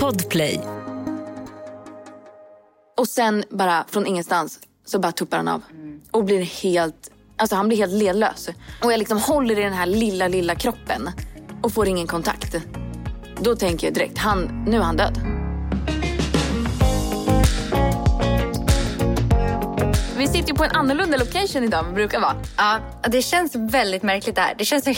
Podplay. Och sen bara från ingenstans så bara tuppar han av. Och blir helt, alltså han blir helt ledlös. Och jag liksom håller i den här lilla, lilla kroppen och får ingen kontakt. Då tänker jag direkt, han, nu är han död. Vi sitter ju på en annorlunda location idag än vi brukar vara. Ja, det känns väldigt märkligt det här. Det känns, det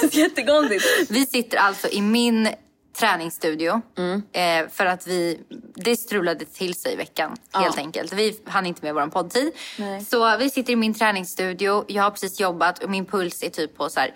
känns jättekonstigt. Vi sitter alltså i min träningsstudio. Mm. Eh, för att vi, det strulade till sig i veckan helt enkelt. Vi hann inte med vår poddtid. Nej. Så vi sitter i min träningsstudio. Jag har precis jobbat och min puls är typ på så här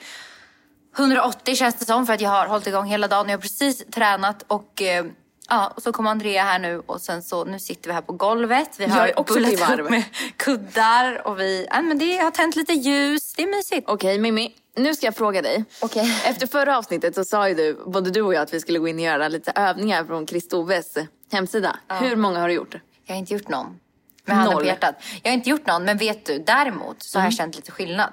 180 känns det som för att jag har hållit igång hela dagen. Jag har precis tränat och eh, Ja, och så kom Andrea här nu och sen så nu sitter vi här på golvet. Vi har bullat upp med kuddar och vi, ja, men det har tänt lite ljus. Det är mysigt. Okej Mimmi, nu ska jag fråga dig. Okej. Efter förra avsnittet så sa ju du, både du och jag, att vi skulle gå in och göra lite övningar från Kristoves hemsida. Hur många har du gjort? Jag har inte gjort någon. Med handen på hjärtat. Jag har inte gjort någon, men vet du, däremot så har Mm. jag känt lite skillnad.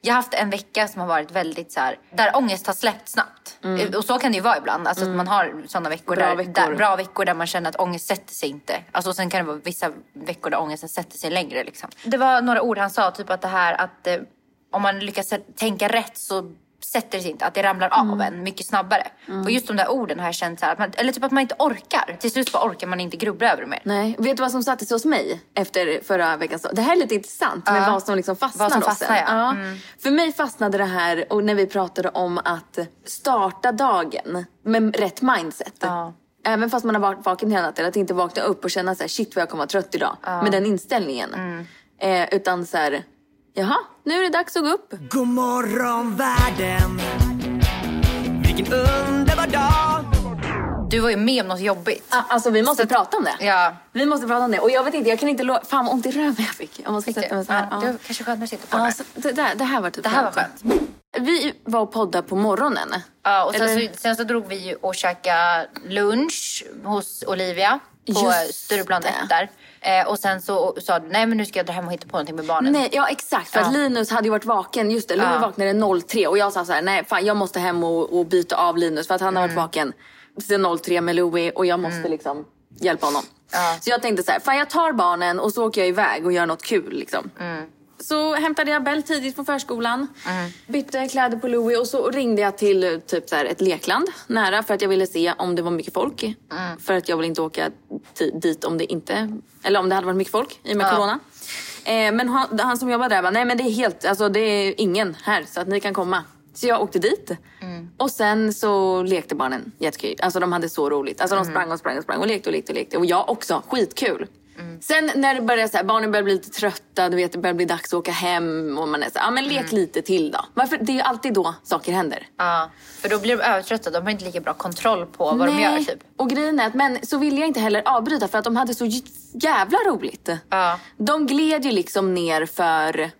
Jag har haft en vecka som har varit väldigt så här, där ångest har släppt snabbt. Och så kan det ju vara ibland. Alltså att man har sådana veckor, Mm. Bra där, veckor. Där, bra veckor där man känner att ångest sätter sig inte. Alltså sen kan det vara vissa veckor där ångesten sätter sig längre liksom. Det var några ord han sa, typ att det här att eh, om man lyckas tänka rätt så sätter det sig inte, att det ramlar av Mm. en mycket snabbare. Och just de där orden har jag känt så här, att man, eller typ att man inte orkar. Till slut bara orkar man inte grubbla över det mer. Nej, vet du vad som satte sig hos mig efter förra veckans? Det här är lite intressant med vad som liksom fastnar Vad som hos fastnar, en. ja. Mm. För mig fastnade det här och när vi pratade om att starta dagen med rätt mindset. Ja. Även fast man har varit vaken hela natten, att inte vakna upp och känna så här, shit vad jag kommer vara trött idag. Med den inställningen. Mm. Eh, utan så här, jaha, nu är det dags att gå upp. God morgon världen Vilken underbar dag Du var ju med om något jobbigt. Ah, alltså vi måste Så- prata om det. Ja. Vi måste prata om det. Och jag vet inte, jag kan inte lova... Fan vad ont i röven jag fick. Om man ska sätta mig så här. Ja, Ja. det kanske skönt att sitta på Ja, det. så det, där, det här var typ Det här var skönt. Vi var och poddade på morgonen. Ja, och sen Eller- så, sen så drog vi och käkade lunch hos Olivia på Just Stureplan det. 1 där. Eh, och sen så sa du, nej men nu ska jag dra hem och hitta på någonting med barnen. Nej, ja exakt. För Ja. att Linus hade ju varit vaken. Just det, Louis Ja. vaknade 03 och jag sa så här, nej fan jag måste hem och, och byta av Linus för att han har Mm. varit vaken sen 03 med Louis och jag måste liksom hjälpa honom. Ja. Så jag tänkte så här, fan jag tar barnen och så åker jag iväg och gör något kul liksom. Mm. Så hämtade jag Bell tidigt från förskolan, bytte kläder på Louis och så ringde jag till typ så här ett lekland nära för att jag ville se om det var mycket folk. För att jag vill inte åka dit om det inte, eller om det hade varit mycket folk i och med Ja. corona. Eh, men han, han som jobbar där bara, nej men det är helt, alltså det är ingen här så att ni kan komma. Så jag åkte dit. Och sen så lekte barnen jättekul. Alltså de hade så roligt. Alltså de sprang och sprang och sprang och lekte och lekte och lekte. Och jag också, skitkul. Sen när det började så här, barnen började bli lite trötta, du vet det börjar bli dags att åka hem och man är så här, ja men lek lite till då. Varför? Det är ju alltid då saker händer. Ja, för då blir de övertrötta. De har inte lika bra kontroll på vad de gör typ. Och grejen är att, men så ville jag inte heller avbryta för att de hade så jävla roligt. Ja. De gled ju liksom ner för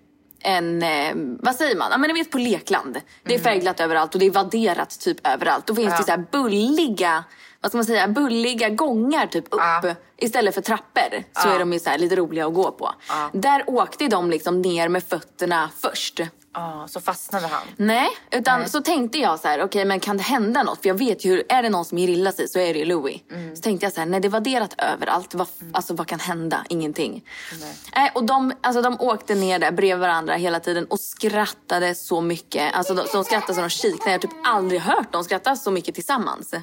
en, eh, vad säger man? Ja men ni vet på lekland. Det är färgglatt överallt och det är vadderat typ överallt. Då finns Ja. det så bulliga, vad ska man säga, bulliga gångar typ upp. Ja. Istället för trappor så Ja. är de ju så lite roliga att gå på. Ja. Där åkte de liksom ner med fötterna först. Ja, så fastnade han. Nej, utan så tänkte jag så här, okej men kan det hända något? För jag vet ju är det någon som grillar sig så är det ju Louis. Så tänkte jag så här, nej det var derat överallt. Vad, Alltså vad kan hända? Ingenting. Nej. och de, alltså, de åkte ner där bredvid varandra hela tiden och skrattade så mycket. Alltså de, de skrattade så de kiknade. Jag har typ aldrig hört dem skratta så mycket tillsammans.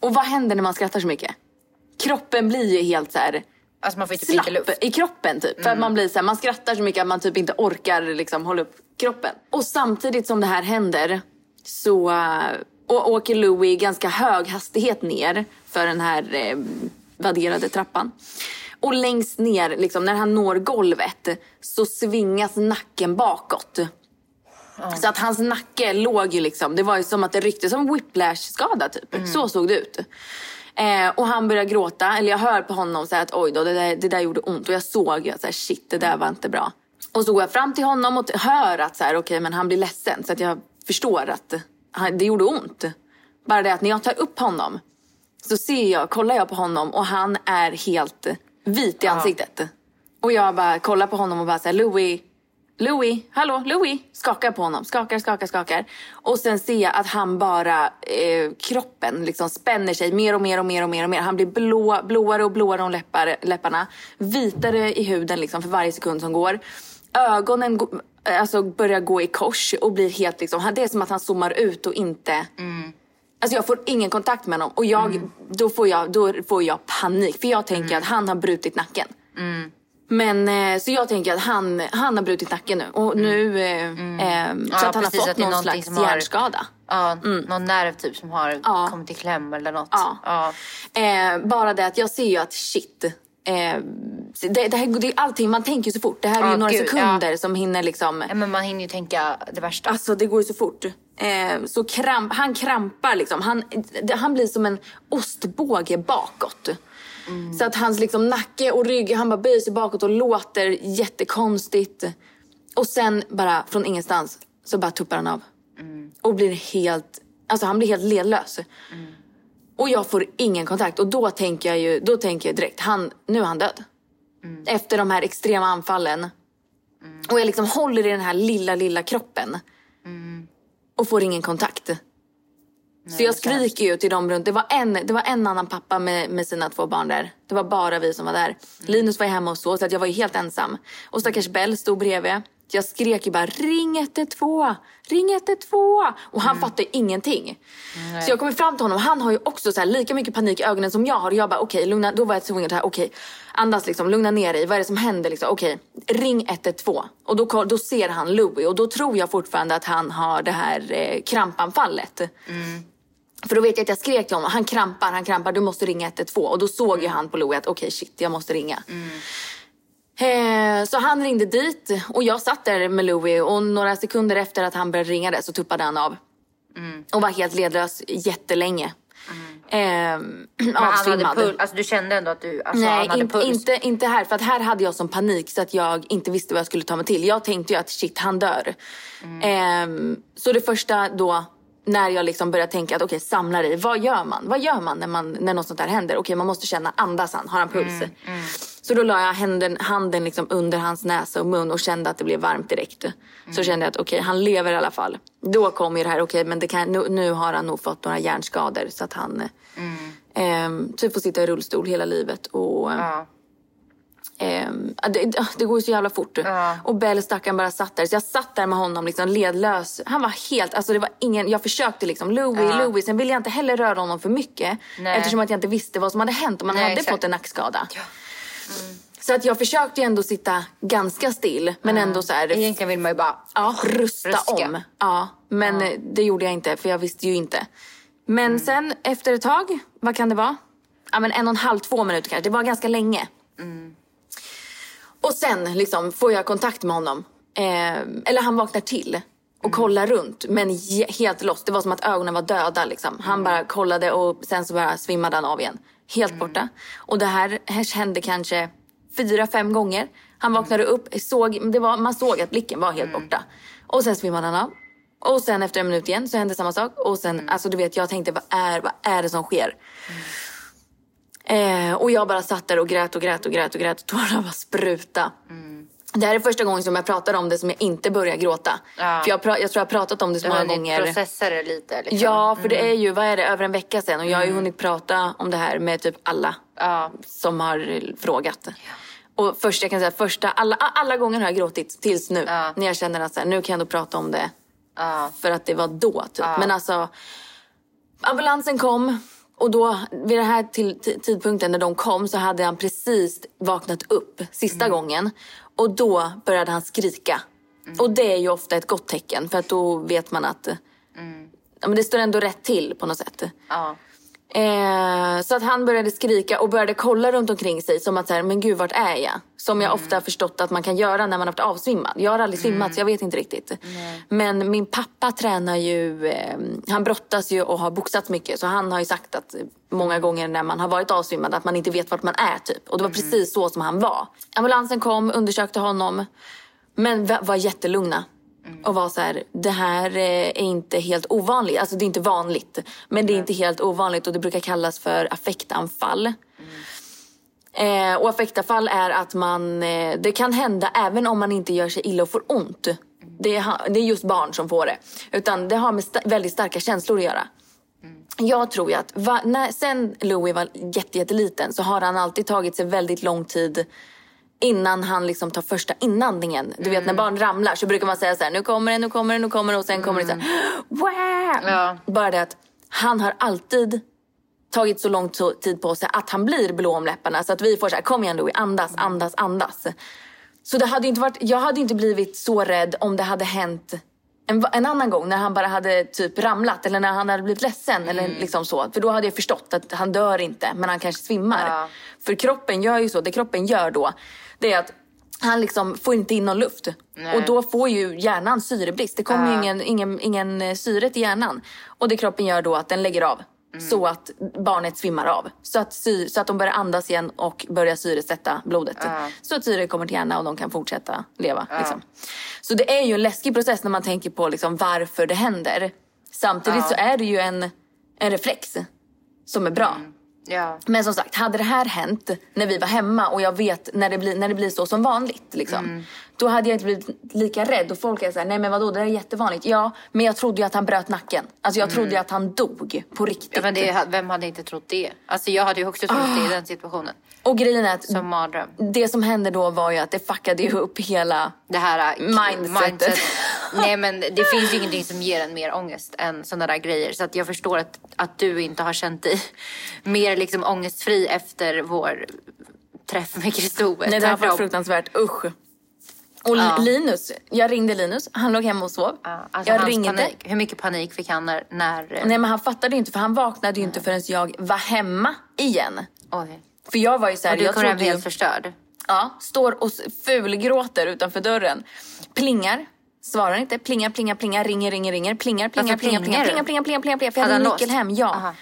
Och vad händer när man skrattar så mycket? Kroppen blir ju helt så här Alltså man får typ inte luft. slapp i kroppen typ. För att man blir så här, man skrattar så mycket att man typ inte orkar liksom hålla upp kroppen. Och samtidigt som det här händer så äh, å- åker Louis ganska hög hastighet ner för den här eh, vadderade trappan. Och längst ner, liksom, när han når golvet, så svingas nacken bakåt. Så att hans nacke låg ju liksom, det var ju som att det ryckte som whiplash-skada typ. Så såg det ut. Eh, och han börjar gråta, eller jag hör på honom säga att oj då, det där, det där gjorde ont. Och jag såg ju att så här, shit, det där var inte bra. Och så går jag fram till honom och hör att så här, okej, men han blir ledsen. Så att jag förstår att han, det gjorde ont. Bara det att när jag tar upp honom så ser jag, kollar jag på honom och han är helt vit i ansiktet. Och jag bara kollar på honom och bara säger Louis, Louis, hallå Louis, skakar på honom, skakar, skakar, skakar. Och sen ser jag att han bara, eh, kroppen liksom spänner sig mer och mer och mer och mer och mer. Han blir blå, blåare och blåare om läppar, läpparna, vitare i huden liksom för varje sekund som går. Ögonen go- alltså börjar gå i kors och blir helt liksom, det är som att han zoomar ut och inte Alltså jag får ingen kontakt med honom och jag, då, får jag, då får jag panik. För jag tänker att han har brutit nacken. Men eh, så jag tänker att han, han har brutit nacken nu. Och nu, eh, eh, så Ja, att han precis, har fått någon slags har- hjärnskada. Ja, någon nerv typ som har Ja. kommit i kläm eller något. Ja. Eh, bara det att jag ser ju att shit. Eh, det, det, här, det är allting, man tänker ju så fort. Det här är ju några gud, sekunder som hinner liksom. Ja, Men man hinner ju tänka det värsta. Alltså det går ju så fort. Eh, så kramp, han krampar liksom. Han, han blir som en ostbåge bakåt. Så att hans liksom nacke och rygg, han bara böjer sig bakåt och låter jättekonstigt. Och sen bara från ingenstans så bara tuppar han av. Och blir helt, alltså han blir helt ledlös. Och jag får ingen kontakt och då tänker jag ju, då tänker jag direkt, han, nu är han död. Efter de här extrema anfallen. Och jag liksom håller i den här lilla, lilla kroppen. Och får ingen kontakt. Så jag skriker ju till dem runt. Det var en, det var en annan pappa med, med sina två barn där. Det var bara vi som var där. Linus var hemma och så, så att jag var ju helt ensam. Och stackars Bell stod bredvid. Jag skrek ju bara ring 112, ring 112. Och han fattade ingenting. Så jag kommer fram till honom. Han har ju också så lika mycket panik i ögonen som jag har. Och jag bara okej, lugna. Då var jag tvungen att okej, andas liksom, lugna ner dig. Vad är det som händer liksom? Okej, ring 112. Och då, då ser han Louis och då tror jag fortfarande att han har det här eh, krampanfallet. För då vet jag att jag skrek till honom, han krampar, han krampar, du måste ringa 112. Och då såg ju han på Louis att okej shit, jag måste ringa. Eh, så han ringde dit och jag satt där med Louis och några sekunder efter att han började ringa det så tuppade han av. Och var helt ledlös jättelänge. Eh, Men han hade avsvimmad. alltså du kände ändå att du, alltså, Nej, hade inte, puls? inte, inte här. För att här hade jag sån panik så att jag inte visste vad jag skulle ta mig till. Jag tänkte ju att shit, han dör. Ehm, så det första då, när jag liksom började tänka att okej, samla dig. Vad gör man? Vad gör man när, man, när något sånt här händer? Okej, man måste känna, andas han? Har han puls? Så då la jag handen, handen liksom under hans näsa och mun och kände att det blev varmt direkt. Så kände jag att okej, han lever i alla fall. Då kom ju det här, okej, men det kan, nu, nu har han nog fått några hjärnskador så att han ehm, typ får sitta i rullstol hela livet. Och, Ja. Ja, det, det går ju så jävla fort. Ja. Och Bell stackaren bara satt där. Så jag satt där med honom liksom ledlös. Han var helt, alltså det var ingen, jag försökte liksom Louis, Louis. Sen ville jag inte heller röra honom för mycket. Nej. Eftersom att jag inte visste vad som hade hänt om man Nej, hade exakt. fått en nackskada. Så att jag försökte ändå sitta ganska still. Men ändå så här, Egentligen vill man ju bara... Ja, rusta Ruska. om. Ja, men eh, det gjorde jag inte för jag visste ju inte. Men Mm. sen efter ett tag, vad kan det vara? Ja men en och en halv, två minuter kanske. Det var ganska länge. Mm. Och sen liksom får jag kontakt med honom. Eh, eller han vaknar till och Mm. kollar runt men helt lost. Det var som att ögonen var döda liksom. Han Mm. bara kollade och sen så bara svimmade han av igen. Helt borta. Och det här, här hände kanske fyra, fem gånger. Han vaknade upp, såg, det var, man såg att blicken var helt borta. Och sen svimmade han av. Och sen efter en minut igen så hände samma sak. Och sen, alltså du vet, jag tänkte vad är, vad är det som sker? Eh, och jag bara satt där och grät och grät och grät och grät och tårarna bara spruta. Det här är första gången som jag pratar om det som jag inte börjar gråta. Ja. För jag, jag tror jag har pratat om det så Du många gånger. processa det lite liksom. Ja, för det är ju, vad är det, över en vecka sedan och jag har ju hunnit prata om det här med typ alla Ja. som har frågat. Och först, jag kan säga första, alla, alla gånger har jag gråtit tills nu. Ja. När jag känner att så här, nu kan jag ändå prata om det. Ja. För att det var då typ. Men alltså, ambulansen kom. Och då, vid den här tidpunkten när de kom så hade han precis vaknat upp sista gången. Och då började han skrika. Och det är ju ofta ett gott tecken för att då vet man att ja, men det står ändå rätt till på något sätt. Ja. Eh, så att han började skrika och började kolla runt omkring sig som att så här, men gud vart är jag? Som jag ofta har förstått att man kan göra när man har varit avsvimmad. Jag har aldrig svimmat så jag vet inte riktigt. Men min pappa tränar ju, eh, han brottas ju och har boxats mycket. Så han har ju sagt att många gånger när man har varit avsvimmad att man inte vet vart man är typ. Och det var precis så som han var. Ambulansen kom, undersökte honom. Men va- var jättelugna. Och var så här, det här eh, är inte helt ovanligt. Alltså det är inte vanligt. Men det är inte helt ovanligt och det brukar kallas för affektanfall. Eh, och affektavfall är att man, eh, det kan hända även om man inte gör sig illa och får ont. Det är, det är just barn som får det. Utan det har med sta- väldigt starka känslor att göra. Jag tror ju att va, när, sen Louis var jätte, jätteliten så har han alltid tagit sig väldigt lång tid innan han liksom tar första inandningen. Du vet när barn ramlar så brukar man säga så här, nu kommer det, nu kommer det, nu kommer det och sen kommer det så här, wow! Ja. Bara det att han har alltid tagit så lång tid på sig att han blir blå om läpparna så att vi får så här, kom igen Louis, andas, andas, andas. Så det hade inte varit, jag hade inte blivit så rädd om det hade hänt en, en annan gång när han bara hade typ ramlat eller när han hade blivit ledsen eller liksom så. För då hade jag förstått att han dör inte men han kanske svimmar. Ja. För kroppen gör ju så, det kroppen gör då det är att han liksom får inte in någon luft. Och då får ju hjärnan syrebrist. Det kommer ju ingen, ingen, ingen eh, syre till hjärnan. Och det kroppen gör då att den lägger av. Så att barnet svimmar av. Så att, sy- så att de börjar andas igen och börjar syresätta blodet. Så att syre kommer till hjärnan och de kan fortsätta leva. Liksom. Så det är ju en läskig process när man tänker på liksom varför det händer. Samtidigt så är det ju en, en reflex som är bra. Ja. Men som sagt, hade det här hänt när vi var hemma och jag vet när det blir, när det blir så som vanligt. Liksom, Då hade jag inte blivit lika rädd. Och folk är såhär, nej men vadå det där är jättevanligt. Ja, men jag trodde ju att han bröt nacken. Alltså jag trodde ju att han dog på riktigt. Ja, men det, vem hade inte trott det? Alltså jag hade ju också trott det i den situationen. Och grejen är att Som mardröm. det som hände då var ju att det fuckade ju upp hela... Det här äh, Mindsetet. Nej men det finns ju ingenting som ger en mer ångest än sådana där grejer. Så att jag förstår att, att du inte har känt dig mer liksom ångestfri efter vår träff med Kristove. Nej, det här var fruktansvärt. Usch. Och Ja. Linus, jag ringde Linus. Han låg hemma och sov. Ja, alltså jag ringde. panik. Hur mycket panik fick han när... när Nej men han fattade inte för han vaknade ju inte förrän jag var hemma igen. Oj. För jag var ju såhär, Och du jag kom hem ju... helt förstörd. Ja, står och fulgråter utanför dörren. Plingar. Svarar inte. Plingar, plingar, plingar. Ringer, ringer, ringer. Plingar, plingar, plingar, plingar plingar, plingar, plingar, plingar, plingar. För jag Hade han nyckel hem. Ja.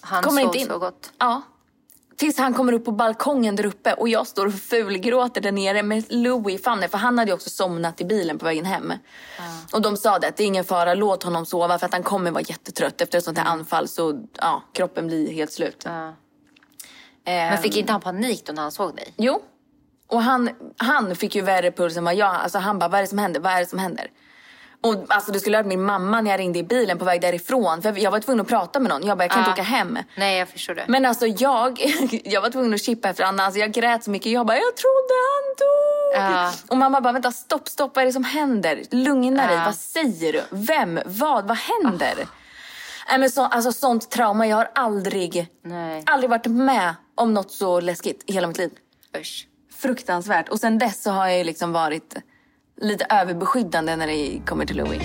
Han Kommer inte in. så gott. Ja. Tills han kommer upp på balkongen där uppe och jag står och fulgråter där nere med Louis famnen. För han hade ju också somnat i bilen på vägen hem. Och de sa det att det är ingen fara, låt honom sova för att han kommer vara jättetrött efter ett sånt här anfall. Så ja, kroppen blir helt slut. Ja. Eh, Men fick inte han panik då när han såg dig? Jo. Och han, han fick ju värre puls än vad jag. Alltså han bara, vad är det som händer? Vad är det som händer? Och alltså du skulle ha hört min mamma när jag ringde i bilen på väg därifrån. För jag var tvungen att prata med någon. Jag bara, jag kan inte Ja. åka hem. Nej, jag förstår det. Men alltså jag, jag var tvungen att chippa efter Anna. Alltså jag grät så mycket. Jag bara, jag trodde han dog. Ja. Och mamma bara, vänta stopp, stopp. Vad är det som händer? Lugna dig. Ja. Vad säger du? Vem? Vad? Vad händer? Nej men så, alltså sånt trauma. Jag har aldrig, Nej. aldrig varit med om något så läskigt i hela mitt liv. Usch. Fruktansvärt. Och sen dess så har jag liksom varit lite överbeskyddande när det kommer till Louis.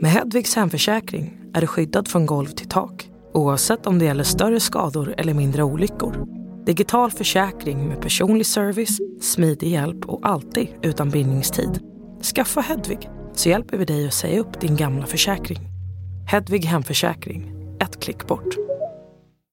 Med Hedvigs hemförsäkring är du skyddad från golv till tak oavsett om det gäller större skador eller mindre olyckor. Digital försäkring med personlig service, smidig hjälp och alltid utan bindningstid. Skaffa Hedvig så hjälper vi dig att säga upp din gamla försäkring. Hedvig hemförsäkring, ett klick bort.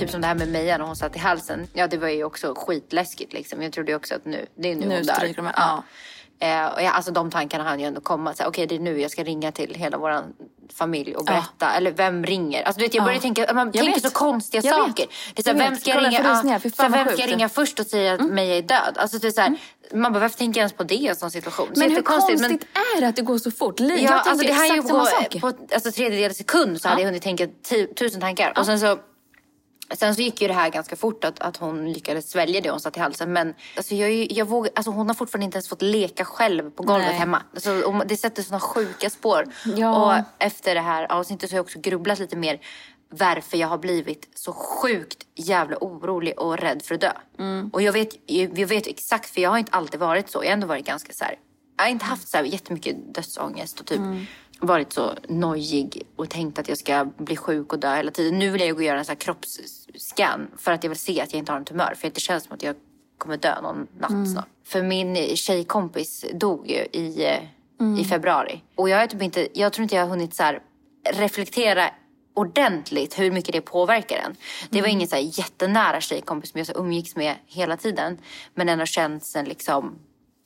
Typ som det här med Meja när hon satt i halsen. Ja, det var ju också skitläskigt liksom. Jag trodde ju också att nu, det är nu, Nu hon dör. de- ja. Eh, och jag, alltså de tankarna hann ju ändå komma. Okej, det är nu jag ska ringa till hela vår familj och berätta. Eller vem ringer? Alltså du vet, jag började tänka, man tänker vet. så konstiga Jag saker. vet. Det är så här, Jag vem ska jag ringa? jag. Ja, Fy så vem ska jag ringa först och säga att Meja är död? Alltså det är så här, man bara, varför tänker jag ens på det i en sån situation? Så Men hur konstigt är det att det går så fort? Ja, jag tänker alltså det här exakt samma på, sak. på alltså, tredjedels sekund så hade jag hunnit tänka tusen tankar. Och sen så, sen så gick ju det här ganska fort att, att hon lyckades svälja det hon satt i halsen. Men alltså, jag, jag vågar, alltså, hon har fortfarande inte ens fått leka själv på golvet Nej. hemma. Alltså, det sätter såna sjuka spår. Ja. Och efter det här avsnittet så har jag också grubblat lite mer varför jag har blivit så sjukt jävla orolig och rädd för att dö. Mm. Och jag vet, jag vet exakt, för jag har inte alltid varit så. Jag har ändå varit ganska så här, jag har inte haft så här jättemycket dödsångest och typ Mm. Varit så nojig och tänkt att jag ska bli sjuk och dö hela tiden. Nu vill jag gå och göra en sån kroppsscan för att jag vill se att jag inte har en tumör. För det känns som att jag kommer dö någon natt Mm. snart. För min tjejkompis dog ju i, eh, i februari. Och jag, är typ inte, jag tror inte jag har hunnit så reflektera ordentligt hur mycket det påverkar en. Det var ingen så jättenära tjejkompis som jag så umgicks med hela tiden. Men den har känt sen liksom,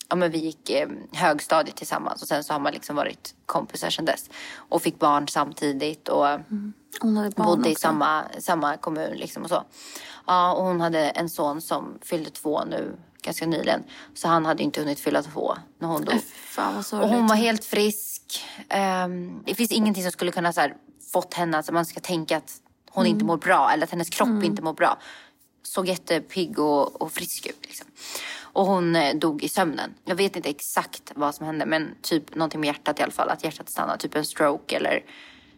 ja men vi gick eh, högstadiet tillsammans och sen så har man liksom varit kompisar sen dess. Och fick barn samtidigt och Hon hade barn bodde i också. samma, samma kommun liksom och så. Ja, och hon hade en son som fyllde två nu ganska nyligen. Så han hade inte hunnit fylla två när hon dog. Fan vad Och hon var helt frisk. Ehm, det finns ingenting som skulle kunna så här, fått henne att man ska tänka att hon inte mår bra eller att hennes kropp inte mår bra. Såg jättepigg och, och frisk ut. Liksom. Och hon eh, dog i sömnen. Jag vet inte exakt vad som hände men typ någonting med hjärtat i alla fall. Att hjärtat stannade, typ en stroke eller...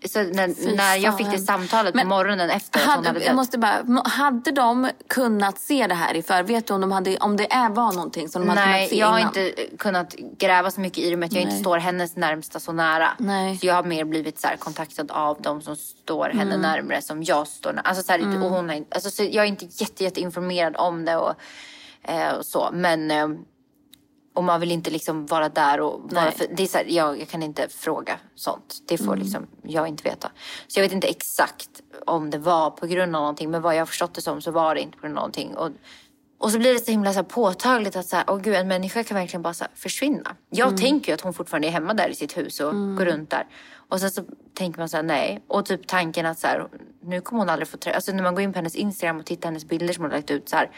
Så när, när jag fick det samtalet på morgonen efter att hon hade Hade, dött. jag måste bara, hade de kunnat se det här i för? Vet du om, de hade, om det är, var någonting som de hade Nej, kunnat se jag har innan? inte kunnat gräva så mycket i det med att jag inte Nej. står hennes närmsta så nära. Nej. Så jag har mer blivit så kontaktad av de som står henne Mm. närmare som jag står närmare. Alltså så här, och hon inte- alltså så jag är inte jätte, jätte informerad om det och, eh, så. Men eh, och man vill inte liksom vara där och vara för, det är så här, jag, jag kan inte fråga sånt. Det får liksom jag inte veta. Så jag vet inte exakt om det var på grund av någonting. Men vad jag har förstått det som så var det inte på grund av någonting. Och, och så blir det så himla så påtagligt att så här, åh gud, en människa kan verkligen bara försvinna. Jag tänker ju att hon fortfarande är hemma där i sitt hus och går runt där. Och sen så tänker man så här, nej. Och typ tanken att så här, nu kommer hon aldrig få träffa... Alltså när man går in på hennes Instagram och tittar hennes bilder som hon har lagt ut så här.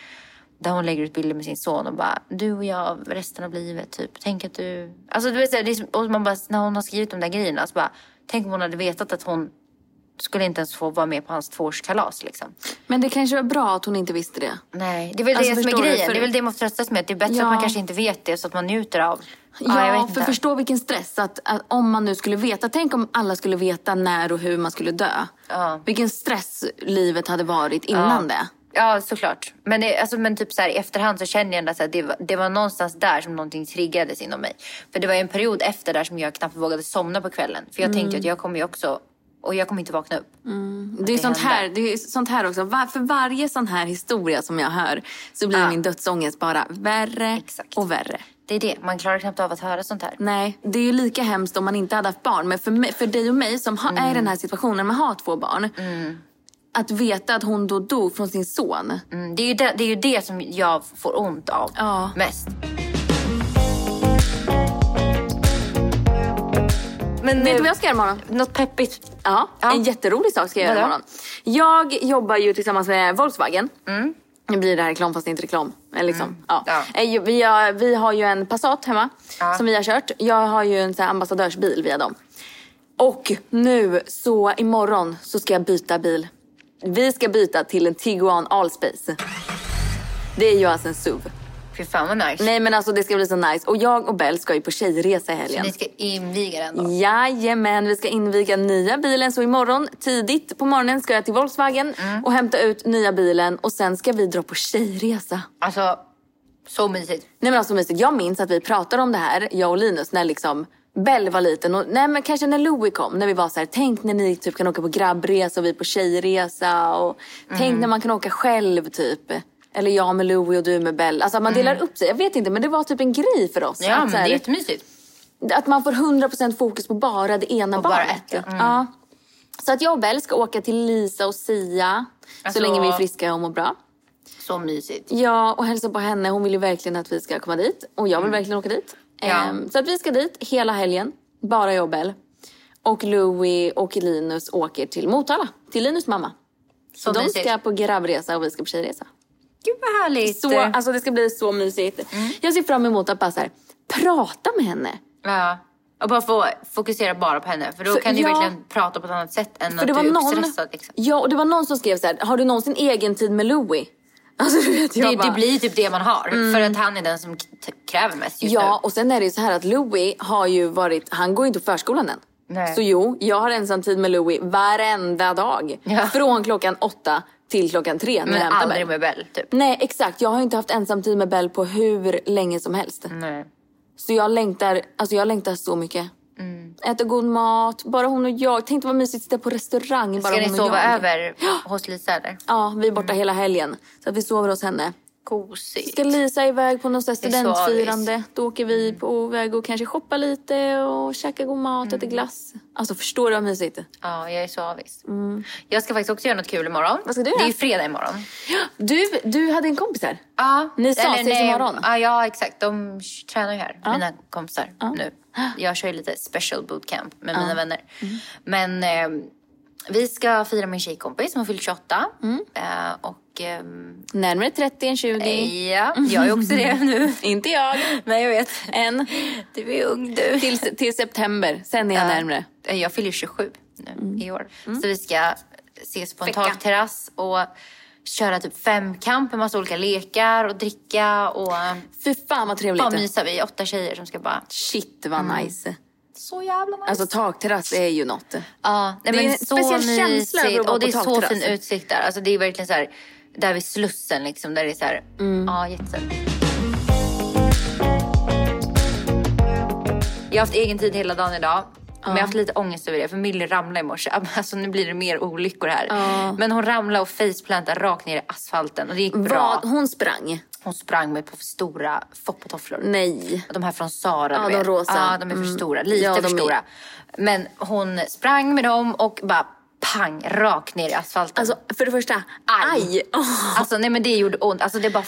Där hon lägger ut bilder med sin son och bara, du och jag resten av livet typ. Tänk att du... Alltså du vet det är, och man bara, när hon har skrivit de där grejerna så bara, tänk om hon hade vetat att hon skulle inte ens få vara med på hans tvåårskalas liksom. Men det kanske var bra att hon inte visste det. Nej, det är väl Alltså, det som är grejen. För- Det är väl det man får tröstas med. Det är bättre Ja. att man kanske inte vet det så att man njuter av. Ja, vet för förstå vilken stress att, att om man nu skulle veta. Tänk om alla skulle veta när och hur man skulle dö. Ja. Vilken stress livet hade varit innan det. Ja, såklart. Men, det, alltså, men typ så här, i efterhand så känner jag att det, var- det var någonstans där som någonting triggades inom mig. För det var en period efter där som jag knappt vågade somna på kvällen. För jag Mm. tänkte att jag kommer ju också, och jag kommer inte vakna upp. Det är, det sånt här, det är sånt här också. Var, för varje sån här historia som jag hör så blir Ja. min dödsångest bara värre Exakt. och värre. Det är det, man klarar knappt av att höra sånt här. Nej, det är ju lika hemskt om man inte hade haft barn. Men för, mig, för dig och mig som ha, är i den här situationen med har två barn. Att veta att hon då dog från sin son. Mm, det, är ju det, det är ju det som jag får ont av Ja. mest. Men Vet du vad jag ska göra imorgon? Något peppigt. Ja, Ja. en jätterolig sak ska jag göra imorgon. Jag jobbar ju tillsammans med Volkswagen. Nu blir det här reklam fast inte reklam. Eller Liksom, ja. Ja. Eh, Vi, har, vi har ju en Passat hemma Ja. som vi har kört. Jag har ju en här ambassadörsbil via dem. Och nu så imorgon så ska jag byta bil. Vi ska byta till en Tiguan Allspace. Det är ju alltså en SUV. Fy fan vad nice. Nej men alltså det ska bli så nice. Och jag och Bell ska ju på tjejresa i helgen. Ni ska inviga den då? Jajamän, vi ska inviga nya bilen. Så imorgon tidigt på morgonen ska jag till Volkswagen Mm. och hämta ut nya bilen. Och sen ska vi dra på tjejresa. Alltså, så mysigt. Nej men alltså mysigt. Jag minns att vi pratade om det här, jag och Linus, när liksom Bell var liten. Och, nej men kanske när Louie kom. När vi var så här, tänk när ni typ kan åka på grabbresa och vi på tjejresa. Och Mm. tänk när man kan åka själv typ. Eller jag med Louie och du med Bell. Alltså man delar upp sig. Jag vet inte men det var typ en grej för oss. Mm. Ja, att, men så det här, är jättemysigt. att man får 100% fokus på bara det ena På bara barnet. ett, ja. Mm. ja. Så att jag och Bell ska åka till Lisa och Sia. Alltså- Så länge vi är friska och mår bra. Så mysigt. Ja, och hälsa på henne. Hon vill ju verkligen att vi ska komma dit. Och jag vill verkligen åka dit. Ja. Ehm, så att vi ska dit hela helgen. Bara jag och Bell. Och Louie och Linus åker till Motala. Till Linus mamma. Så De mysigt. ska på grabbresa och vi ska på tjejresa. Gud vad härligt. Så, alltså det ska bli så mysigt. Mm. Jag ser fram emot att bara så här, prata med henne. Ja. Och bara få fokusera bara på henne. För då För- kan du ja. verkligen prata på ett annat sätt än För att det du var är någon, uppstressad. Liksom. ja, och det var någon som skrev så här, har du någonsin egen tid med Louie? Alltså du vet, jag Det, bara, Mm. det blir typ det man har. För att han är den som kräver mest just Ja, nu. och sen är det ju så här att Louie har ju varit, han går ju inte på förskolan än. Nej. Så jo, jag har ensam tid med Louie varenda dag. Ja. Från klockan åtta till klockan tre när Men aldrig med Bell typ. Nej, exakt. Jag har ju inte haft ensam tid med Bell på hur länge som helst. Nej. Så jag längtar, alltså jag längtar så mycket. Mm. Äta god mat, bara hon och jag. Tänk vad mysigt att sitta på restaurang bara Ska ni sova jag. över hos Lisa eller? Ja, vi är borta Mm. hela helgen. Så att vi sover hos henne. Gosigt. Ska Lisa iväg på något studentfirande. Då åker vi på väg och kanske shoppa lite och käka god mat, äta glass. Alltså förstår du vad mysigt? Ja, jag är så avis. Jag ska faktiskt också göra något kul imorgon. Vad ska du Det är göra? ju fredag imorgon. Du, du hade en kompis här. Ja, Ni sa ses nej, imorgon. Ja, ja, exakt. De tränar ju här, mina kompisar nu. Jag kör ju lite special bootcamp med mina vänner. Mm. Men eh, vi ska fira min tjejkompis som har fyllt 28. Mm. Eh, och ehm, Närmare 30 än 20. ja, jag är också det nu. Inte jag. Nej, jag vet. Än. Du är ung du. Till, till september. Sen är jag närmare. Eh, Jag fyller 27 nu Mm. i år. Så vi ska ses på en takterrass och köra typ femkamp med massa olika lekar och dricka och Fy fan vad trevligt. bara mysa. Vi är åtta tjejer som ska bara... Shit vad nice. Så jävla nice. Alltså takterrass är ju något. Ja, nej, Det är en så speciell känsla över att vara Och det är så fin utsikt där. Alltså det är verkligen så här, där vid Slussen liksom, där det är så här, Mm. ja jättefint. Jag har haft egen tid hela dagen idag. Men jag har haft lite ångest över det för Millie ramlade i morse. Alltså nu blir det mer olyckor här. Men hon ramlade och faceplantade rakt ner i asfalten och det gick bra. Vad? Hon sprang? Hon sprang med på för stora foppatofflor. Nej. De här från Sara, Ja, du de rosa. Ja, de är för Mm. stora. Lite Ja, för är- stora. Men hon sprang med dem och bara pang, rakt ner i asfalten. Alltså för det första, aj! Åh. Alltså nej men det gjorde ont. Alltså det bara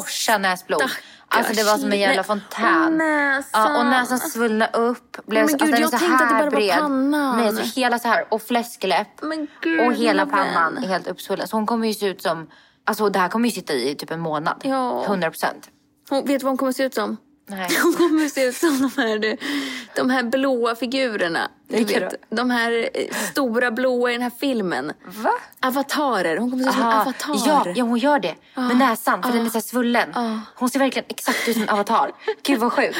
forsade näsblod. Stackars. Alltså det var som en jävla fontän. Och näsan. Ja, och näsan svullnade upp. Blev Men gud, alltså, jag så tänkte att det bara var bred. pannan. Nej, så hela så här. Och fläskläpp. Gud, och hela pannan är helt uppsvullen. Så hon kommer ju se ut som... Alltså det här kommer ju sitta i typ en månad. Ja. 100 procent. Vet du vad hon kommer se ut som? Nej. Hon kommer se ut som de här, de här blåa figurerna. Du vet, de här eh, stora blåa i den här filmen. Va? Avatarer. Hon kommer se ut som en avatar. Ja, ja, hon gör det. Med näsan, för den är så här svullen. Hon ser verkligen exakt ut som en avatar. Gud vad sjukt.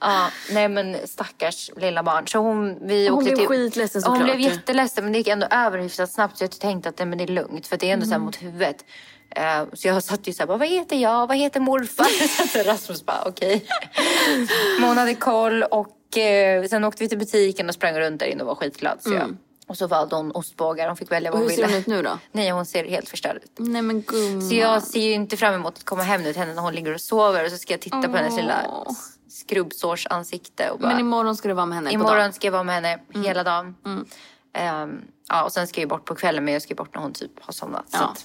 Ja, nej men stackars lilla barn. Så hon, vi Hon blev skitledsen Hon såklart. blev jätteledsen men det gick ändå över hyfsat snabbt så jag tänkte att nej, men det är lugnt för det är ändå så här mot huvudet. Eh, så jag satt ju såhär, bara, vad heter jag? Vad heter morfar? så Rasmus bara, okej. Men hon hade koll och eh, sen åkte vi till butiken och sprang runt där inne och var skitglad. Så jag, och så valde hon ostbågar. Hon fick välja vad hon hur ser ville. hon ut nu då? Nej, hon ser helt förstörd ut. Nej men gumman. Så jag ser ju inte fram emot att komma hem nu till henne när hon ligger och sover och så ska jag titta på hennes lilla skrubbsårsansikte och bara... Men imorgon ska du vara med henne på Imorgon dagen. ska jag vara med henne hela dagen. Ehm, ja, och sen ska jag bort på kvällen men jag ska bort när hon typ har somnat. Så Ja. att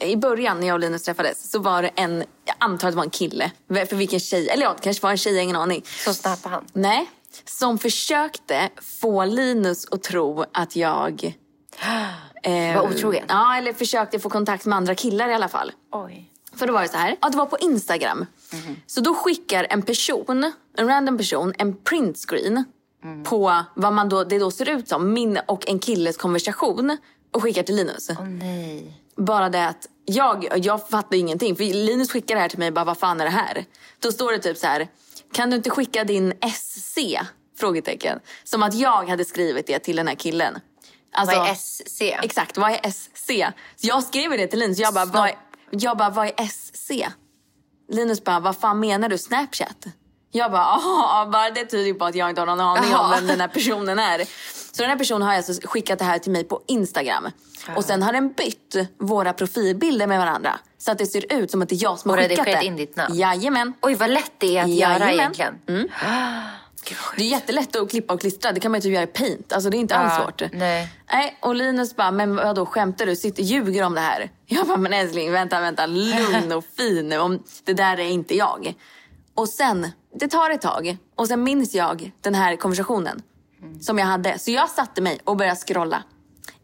i början när jag och Linus träffades, så var det en, jag antar att det var en kille, för vilken tjej, eller ja, det kanske var en tjej, jag har ingen aning. Så snappade han. Nej, som försökte få Linus att tro att jag... Eh, Var otrogen? Ja, eller försökte få kontakt med andra killar i alla fall. Oj. För då var det så här, ja det var på Instagram. Så då skickar en person, en random person, en printscreen på vad man då, det då ser ut som, min och en killes konversation och skickar till Linus. Åh nej. Bara det att jag, jag fattar ingenting. För Linus skickar det här till mig bara, vad fan är det här? Då står det typ så här, kan du inte skicka din SC? Frågetecken. Som att jag hade skrivit det till den här killen. Alltså, Vad är SC? Exakt, vad är SC? Så jag skrev det till Linus, jag bara, vad är, jag bara, vad är SC? Linus bara, vad fan menar du? Snapchat? Jag bara, aha, bara det tyder ju på att jag inte har någon aning om vem den här personen är. Så den här personen har alltså skickat det här till mig på Instagram. Och sen har den bytt våra profilbilder med varandra. Så att det ser ut som att det är jag som har Och skickat redigerat det. in ditt namn. Jajamän. Oj vad lätt det är att göra Jajamän. egentligen. Mm. Det är jättelätt att klippa och klistra. Det kan man ju typ göra i paint. Alltså det är inte alls Ja, svårt. nej. nej. Och Linus bara, men vadå skämtar du? Sitter ljuger om det här? Jag bara, men älskling vänta, vänta. Lugn och fin nu. Om det där är inte jag. Och sen, det tar ett tag. Och sen minns jag den här konversationen. Som jag hade. Så jag satte mig och började scrolla.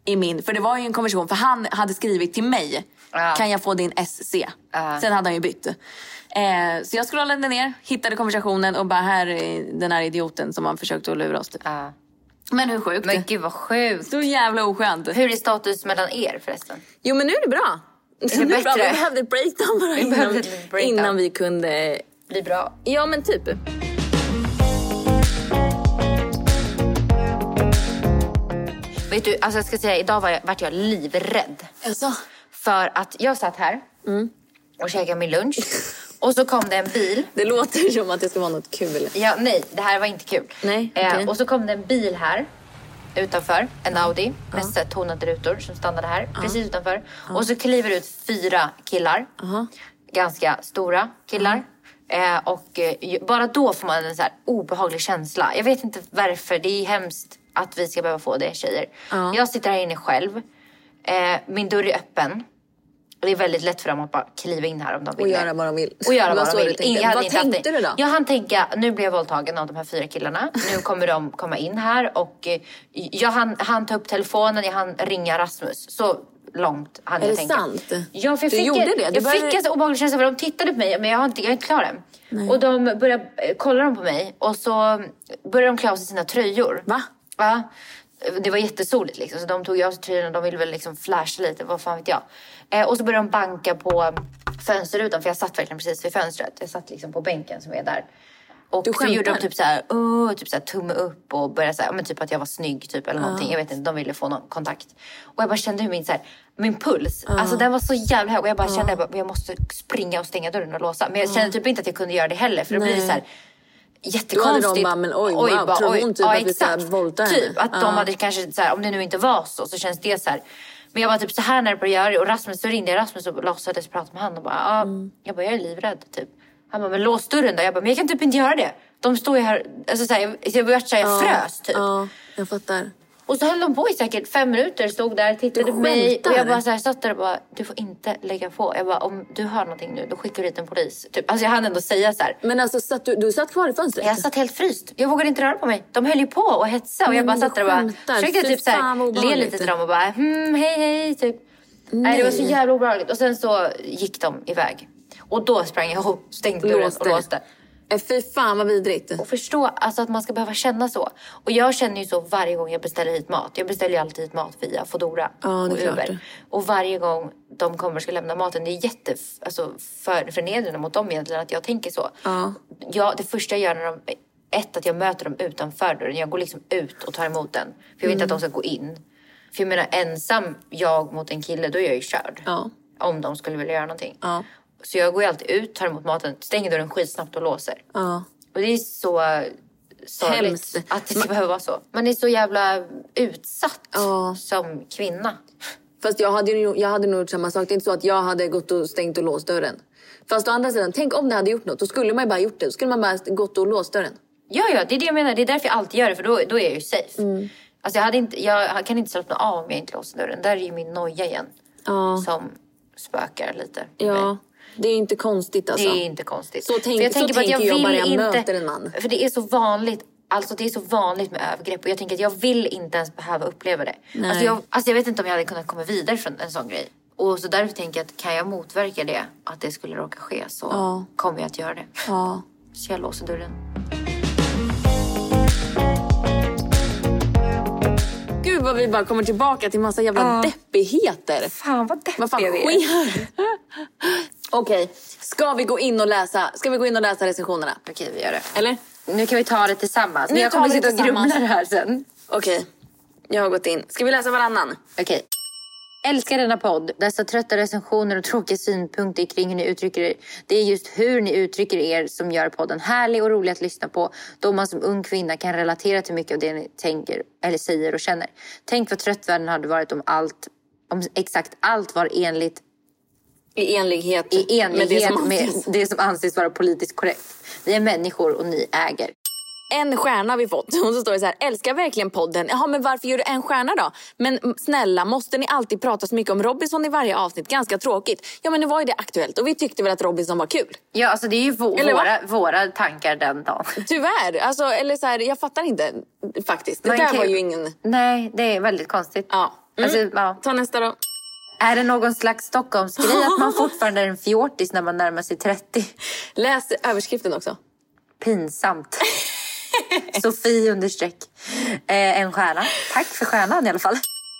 i min, för det var ju en konversation, för han hade skrivit till mig. Ja. Kan jag få din SC? Ja. Sen hade han ju bytt. Eh, så jag scrollade ner, hittade konversationen och bara här är den här idioten som han försökte att lura oss. Typ. Ja. Men hur sjukt? Men gud vad sjukt. Så jävla oskönt. Hur är status mellan er förresten? Jo men nu är det bra. det Nu är bra. bättre? Vi behövde ett breakdown bara innan, breakdown. innan vi kunde... Blir bra. Ja men typ. Vet du, alltså jag ska säga, idag var jag, vart jag livrädd. Alltså. För att jag satt här och käkade min lunch. Och så kom det en bil. Det låter som att det ska vara något kul. Ja, nej, det här var inte kul. Nej, eh, okej. och så kom det en bil här utanför, en Audi med här tonade rutor som stannade här precis utanför. Och så kliver ut fyra killar, ganska stora killar. Eh, och eh, bara då får man en så obehaglig känsla. Jag vet inte varför, det är hemskt att vi ska behöva få det tjejer. Jag sitter här inne själv, eh, min dörr är öppen. Det är väldigt lätt för dem att bara kliva in här om de vill. Och det. göra vad de vill. Och göra Det vad de vill. tänkte. Jag Vad tänkte det. du då? Jag hann tänka, nu blir jag våldtagen av de här fyra killarna. Nu kommer de komma in här och eh, jag hann, hann ta upp telefonen, jag hann ringa Rasmus. Så långt hann Är jag det tänka. sant? Ja, för jag Du fick, gjorde det? Du Jag började- fick en så obehaglig känsla för de tittade på mig men jag, har inte, jag är inte klar än. Och de började eh, kolla de på mig och så började de klä av sig sina tröjor. Va? Ja. Det var jättesoligt liksom, så de tog av sig tröjorna de ville väl liksom flasha lite, vad fan vet jag. Eh, och så började de banka på fönsterrutan, för jag satt verkligen precis vid fönstret. Jag satt liksom på bänken som är där. Och Du så gjorde de typ såhär, uh, typ såhär tumme upp och började ja, men typ att jag var snygg typ eller någonting. Jag vet inte, de ville få någon kontakt. Och jag bara kände hur min såhär, min puls, alltså den var så jävla hög och jag bara kände att jag måste springa och stänga dörren och låsa. Men jag kände typ inte att jag kunde göra det heller för då blir det Nej. Såhär Då jättekonstigt. hade de bara, men oj, wow, tror hon typ att vi ska exakt. våldta henne? Typ att de Ja. hade kanske, så här, om det nu inte var så, så känns det så här. Men jag var typ så här när det började göra det och Rasmus, så ringde jag Rasmus och låtsades prata med honom och bara, ja, Mm. jag bara, jag är livrädd typ. Han bara, men lås dörren då. Jag bara, men jag kan typ inte göra det. De står ju här, alltså så här, jag, jag, jag, här, jag frös typ. Ja, jag fattar. Och så höll de på i säkert fem minuter, stod där, tittade Du på mig och jag bara så här, satt där och bara, du får inte lägga på. Jag bara, om du hör någonting nu, då skickar du hit en polis. Typ. Alltså jag hann ändå säga så här. Men alltså, satt du, du satt kvar i fönstret? Jag satt helt fryst. Jag vågade inte röra på mig. De höll ju på och hetsa och jag bara satt där och bara försökte typ så här, le lite till dem och bara hmm, hej hej typ. Nej. det var så jävla obehagligt. Och sen så gick de iväg. Och då sprang jag och stängde dörren och Låste. Eh, Fy fan vad vidrigt. Och förstå alltså att man ska behöva känna så. Och jag känner ju så varje gång jag beställer hit mat. Jag beställer ju alltid hit mat via Foodora Ja, och klart. Uber. Och varje gång de kommer och ska lämna maten, det är jätte alltså, för, förnedrande mot dem egentligen att jag tänker så. Ja. Jag, det första jag gör när de, ett att jag möter dem utanför dörren. Jag går liksom ut och tar emot den. För jag vill inte att de ska gå in. För jag menar ensam jag mot en kille, då är jag ju körd. Ja. Om de skulle vilja göra någonting. Ja. Så jag går ju alltid ut, tar emot maten, stänger dörren skitsnabbt och låser. Ja. Och det är så sorgligt Hemskt. att det ska behöva vara så. Man är så jävla utsatt Ja. som kvinna. Fast jag hade, ju, jag hade nog gjort samma sak. Det är inte så att jag hade gått och stängt och låst dörren. Fast å andra sidan, tänk om det hade gjort något. Då skulle man ju bara gjort det. Då skulle man bara gått och låst dörren. Ja, ja, det är det jag menar. Det är därför jag alltid gör det, för då, då är jag ju safe. Mm. Alltså jag, hade inte, jag kan inte slappna av om jag inte låser dörren. Där är ju min noja igen. Ja. Som spökar lite. i mig. Ja. Det är inte konstigt alltså. Det är inte konstigt. Så tänk- jag så tänker att tänker jag vill bara jag inte, möter en man. För det är så vanligt. Alltså det är så vanligt med övergrepp och jag tänker att jag vill inte ens behöva uppleva det. Nej. Alltså jag, alltså jag vet inte om jag hade kunnat komma vidare från en sån grej. Och så därför tänker jag att kan jag motverka det, att det skulle råka ske så Ja. kommer jag att göra det. Ja. Så jag låser dörren. Gud vad vi bara kommer tillbaka till massa jävla deppigheter. Fan vad deppig Vad fan vi är. sker? Okej, ska vi gå in och läsa? Ska vi gå in och läsa recensionerna? Okej, vi gör det. Eller? Nu kan vi ta det tillsammans. Nu jag kommer sitta och grumla det här sen. Okej, jag har gått in. Ska vi läsa varannan? Okej. Älskar denna podd. Dessa trötta recensioner och tråkiga synpunkter kring hur ni uttrycker er. Det är just hur ni uttrycker er som gör podden härlig och rolig att lyssna på. Då man som ung kvinna kan relatera till mycket av det ni tänker eller säger och känner. Tänk vad trött världen hade varit om allt, om exakt allt var enligt I enlighet, i med det enlighet som med anses. det som anses vara politiskt korrekt. Vi är människor och ni äger. En stjärna har vi fått. Och så står det så här, älskar verkligen podden. Jaha, men varför gör du en stjärna då? Men mm, snälla, måste ni alltid prata så mycket om Robinson i varje avsnitt? Ganska tråkigt. Ja, men nu var ju det aktuellt och vi tyckte väl att Robinson var kul. Ja, alltså det är ju våra, våra tankar den dagen. Tyvärr, alltså, eller så här, jag fattar inte faktiskt. Det Man där kan- var ju ingen... Nej, det är väldigt konstigt. Ja. Alltså, ja. Ta nästa då. Är det någon slags Stockholmsgrej att man fortfarande är en fjortis när man närmar sig 30? Läs överskriften också. Pinsamt. Sofie understreck. Eh, en stjärna. Tack för stjärnan i alla fall.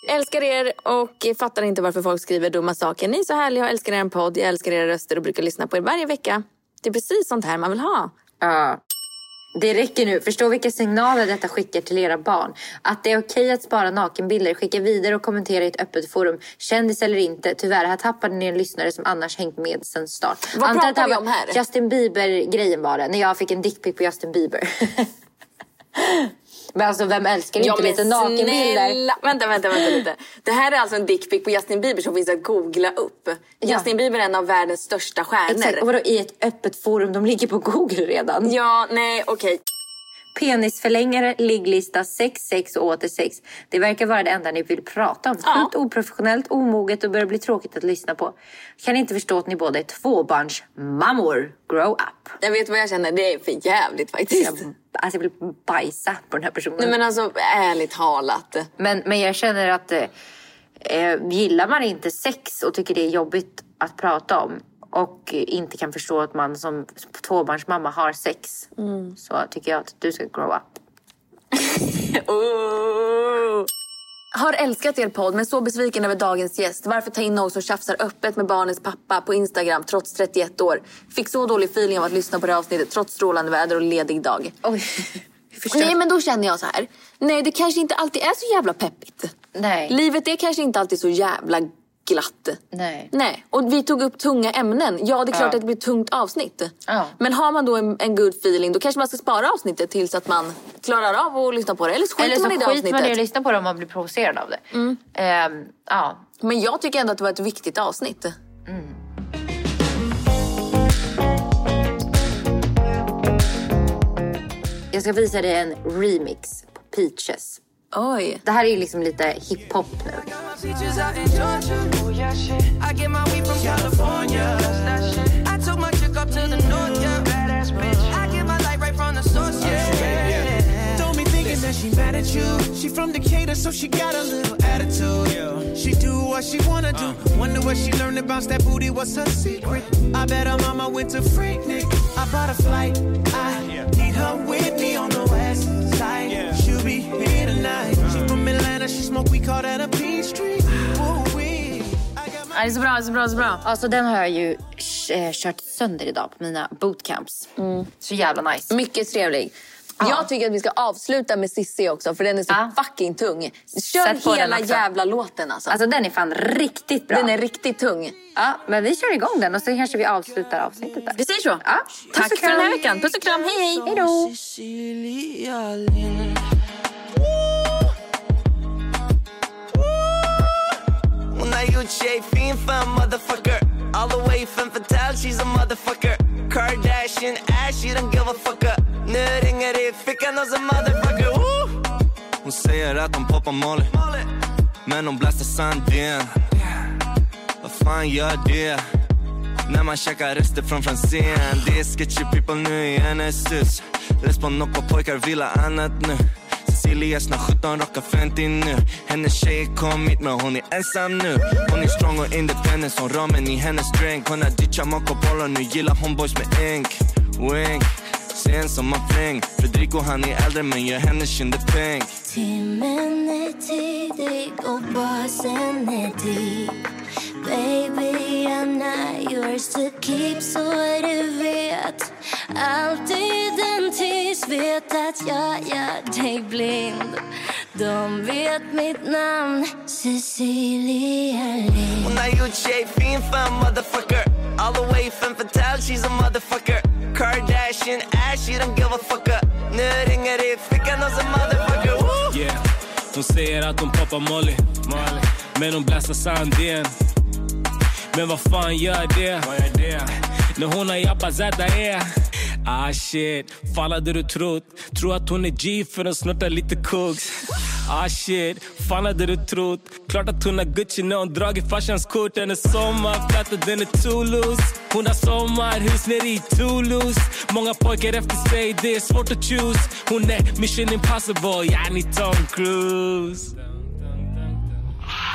Älskar er och fattar inte varför folk skriver dumma saker. Ni är så härliga och älskar er podd. Jag älskar era röster och brukar lyssna på er varje vecka. Det är precis sånt här man vill ha. Ja. Det räcker nu. Förstå vilka signaler detta skickar till era barn. Att det är okej att spara nakenbilder, skicka vidare och kommentera i ett öppet forum. Kändis eller inte. Tyvärr, här tappade ni en lyssnare som annars hängt med sen start. Vad Antar pratar vi om här? Justin Bieber-grejen var det. När jag fick en dickpic på Justin Bieber. men alltså, vem älskar inte lite nakenbilder? Vänta, vänta, vänta lite. Det här är alltså en dickpic på Justin Bieber som finns att googla upp. Ja. Justin Bieber är en av världens största stjärnor. Exakt. Och vadå, i ett öppet forum? De ligger på Google redan. Ja, nej, okej. Penisförlängare, ligglista, sex, sex och åter sex. Det verkar vara det enda ni vill prata om. Ja. Sjukt oprofessionellt, omoget och börjar bli tråkigt att lyssna på. Kan inte förstå att ni båda är tvåbarnsmammor. Grow up. Jag vet vad jag känner. Det är för jävligt faktiskt. Jag, alltså jag vill bajsa på den här personen. Nej men alltså ärligt talat. Men, men jag känner att eh, eh, gillar man inte sex och tycker det är jobbigt att prata om och inte kan förstå att man som tvåbarnsmamma har sex så tycker jag att du ska grow up. Oh. Har älskat er podd men så besviken över dagens gäst. Varför ta in någon som tjafsar öppet med barnens pappa på Instagram trots 31 år? Fick så dålig feeling av att lyssna på det avsnittet trots strålande väder och ledig dag. Oj. Nej men då känner jag så här. Nej det kanske inte alltid är så jävla peppigt. Nej. Livet är kanske inte alltid så jävla glatt. Nej. Nej. Och vi tog upp tunga ämnen. Ja det är klart Ja. att det blir ett tungt avsnitt. Ja. Men har man då en, en good feeling då kanske man ska spara avsnittet tills att man klarar av att lyssna på det. Eller så skiter Eller så man i det skiter avsnittet. man i att lyssna på det om man blir provocerad av det. Ehm, ja. Men jag tycker ändå att det var ett viktigt avsnitt. Jag ska visa dig en remix på Peaches. Oj. Det här är ju liksom lite hiphop nu. Teachers out in Georgia. Yeah, shit. I get my weed from California. Shit. I took my chick up to the north, yeah. Badass bitch. I get my light right from the source, yeah. Don't be thinking that she mad at you. She from Decatur, so she got a little attitude. She do what she wanna do. Wonder what she learned bounce that booty. What's her secret? I bet her mama went to Freaknik. I bought a flight. I need her with me on the west side. She'll be here tonight. She from Atlanta, she smoke. We call that a Ja, Det är så bra, så bra, så bra. Alltså den har jag ju eh, kört sönder idag på mina bootcamps. Så jävla nice. Mycket trevlig. Jag tycker att vi ska avsluta med Sissi också för den är så Ja. fucking tung. Kör Sätt hela jävla låten alltså. Alltså den är fan riktigt bra. Den är riktigt tung. Ja, men vi kör igång den och så kanske vi avslutar avsnittet där. Vi säger så. Ja. Tack för den här veckan. Puss och kram, hej hej. Hej då. Sig fin för en motherfucker. All the way fem fatale, she's a motherfucker. Kardashian ass, she don't give a fuck. Up Nu ringer det i fickan hos en motherfucker. Woo! Hon säger att hon poppar Molly Men hon blastar Sandén Vad fan gör det? När man käkar rester från Franzén. Det är sketchy people nu i hennes hus. Respon och pojkar vill ha annat nu Elias, när 17, rockar 50 nu. Hennes tjej kom hit men hon är ensam nu. Hon är strong och independent som ramen i hennes drink. Hon har ditchat Marco Polo, nu gillar hon boys med ink. Wink, sen som en fling Federico han är äldre men gör hennes kinder pink. Timmen är tidig och basen är deep. Baby, I'm not yours to keep så du vet. Alltid en tills vet att jag gör dig blind. De vet mitt namn, Cecilia Lind Hon har gjort sig fin för en motherfucker. All the way fem fatale, she's a motherfucker. Kardashian ass, she don't give a fuck. Up Nu ringer det i fickan hos en motherfucker. Woo! Yeah. Hon säger att hon poppar Molly, Molly. Men hon blastar Sandén Men vad fan gör det? När hon har jabbat ZE Ah shit, fan hade du trott? Tror att hon är G för att snortar lite koks. Ah shit, fan hade du trott? Klart att hon har Gucci när hon dragit farsans kort. Hennes sommarfläta den är Toulouse. Hon har sommarhus nere i Toulouse. Många pojkar efter sig, det är svårt att choose. Hon är mission impossible, yani Tom Cruise.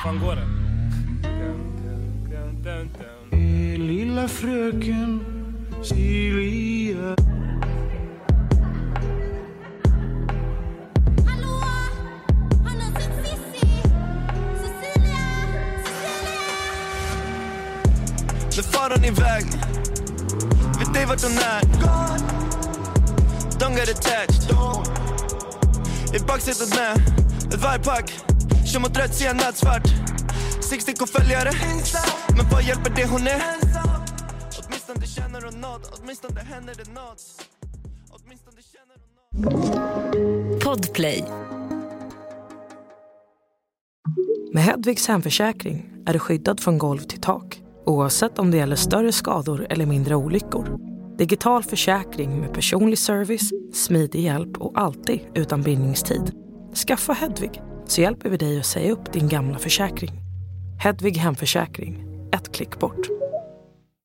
Fan går den? Lilla fröken Silvia. Nu far hon iväg Vet ej vart hon är? Don't get attached. I baksätet med ett vargpack. Kör mot rött, ser nattsvart Sex stycken följare Men vad hjälper det hon är? Åtminstone känner hon nåt Åtminstone händer det nåt Åtminstone känner hon nåt Podplay. Med Hedvigs hemförsäkring är du skyddad från golv till tak oavsett om det gäller större skador eller mindre olyckor. Digital försäkring med personlig service, smidig hjälp och alltid utan bindningstid. Skaffa Hedvig så hjälper vi dig att säga upp din gamla försäkring. Hedvig hemförsäkring, ett klick bort.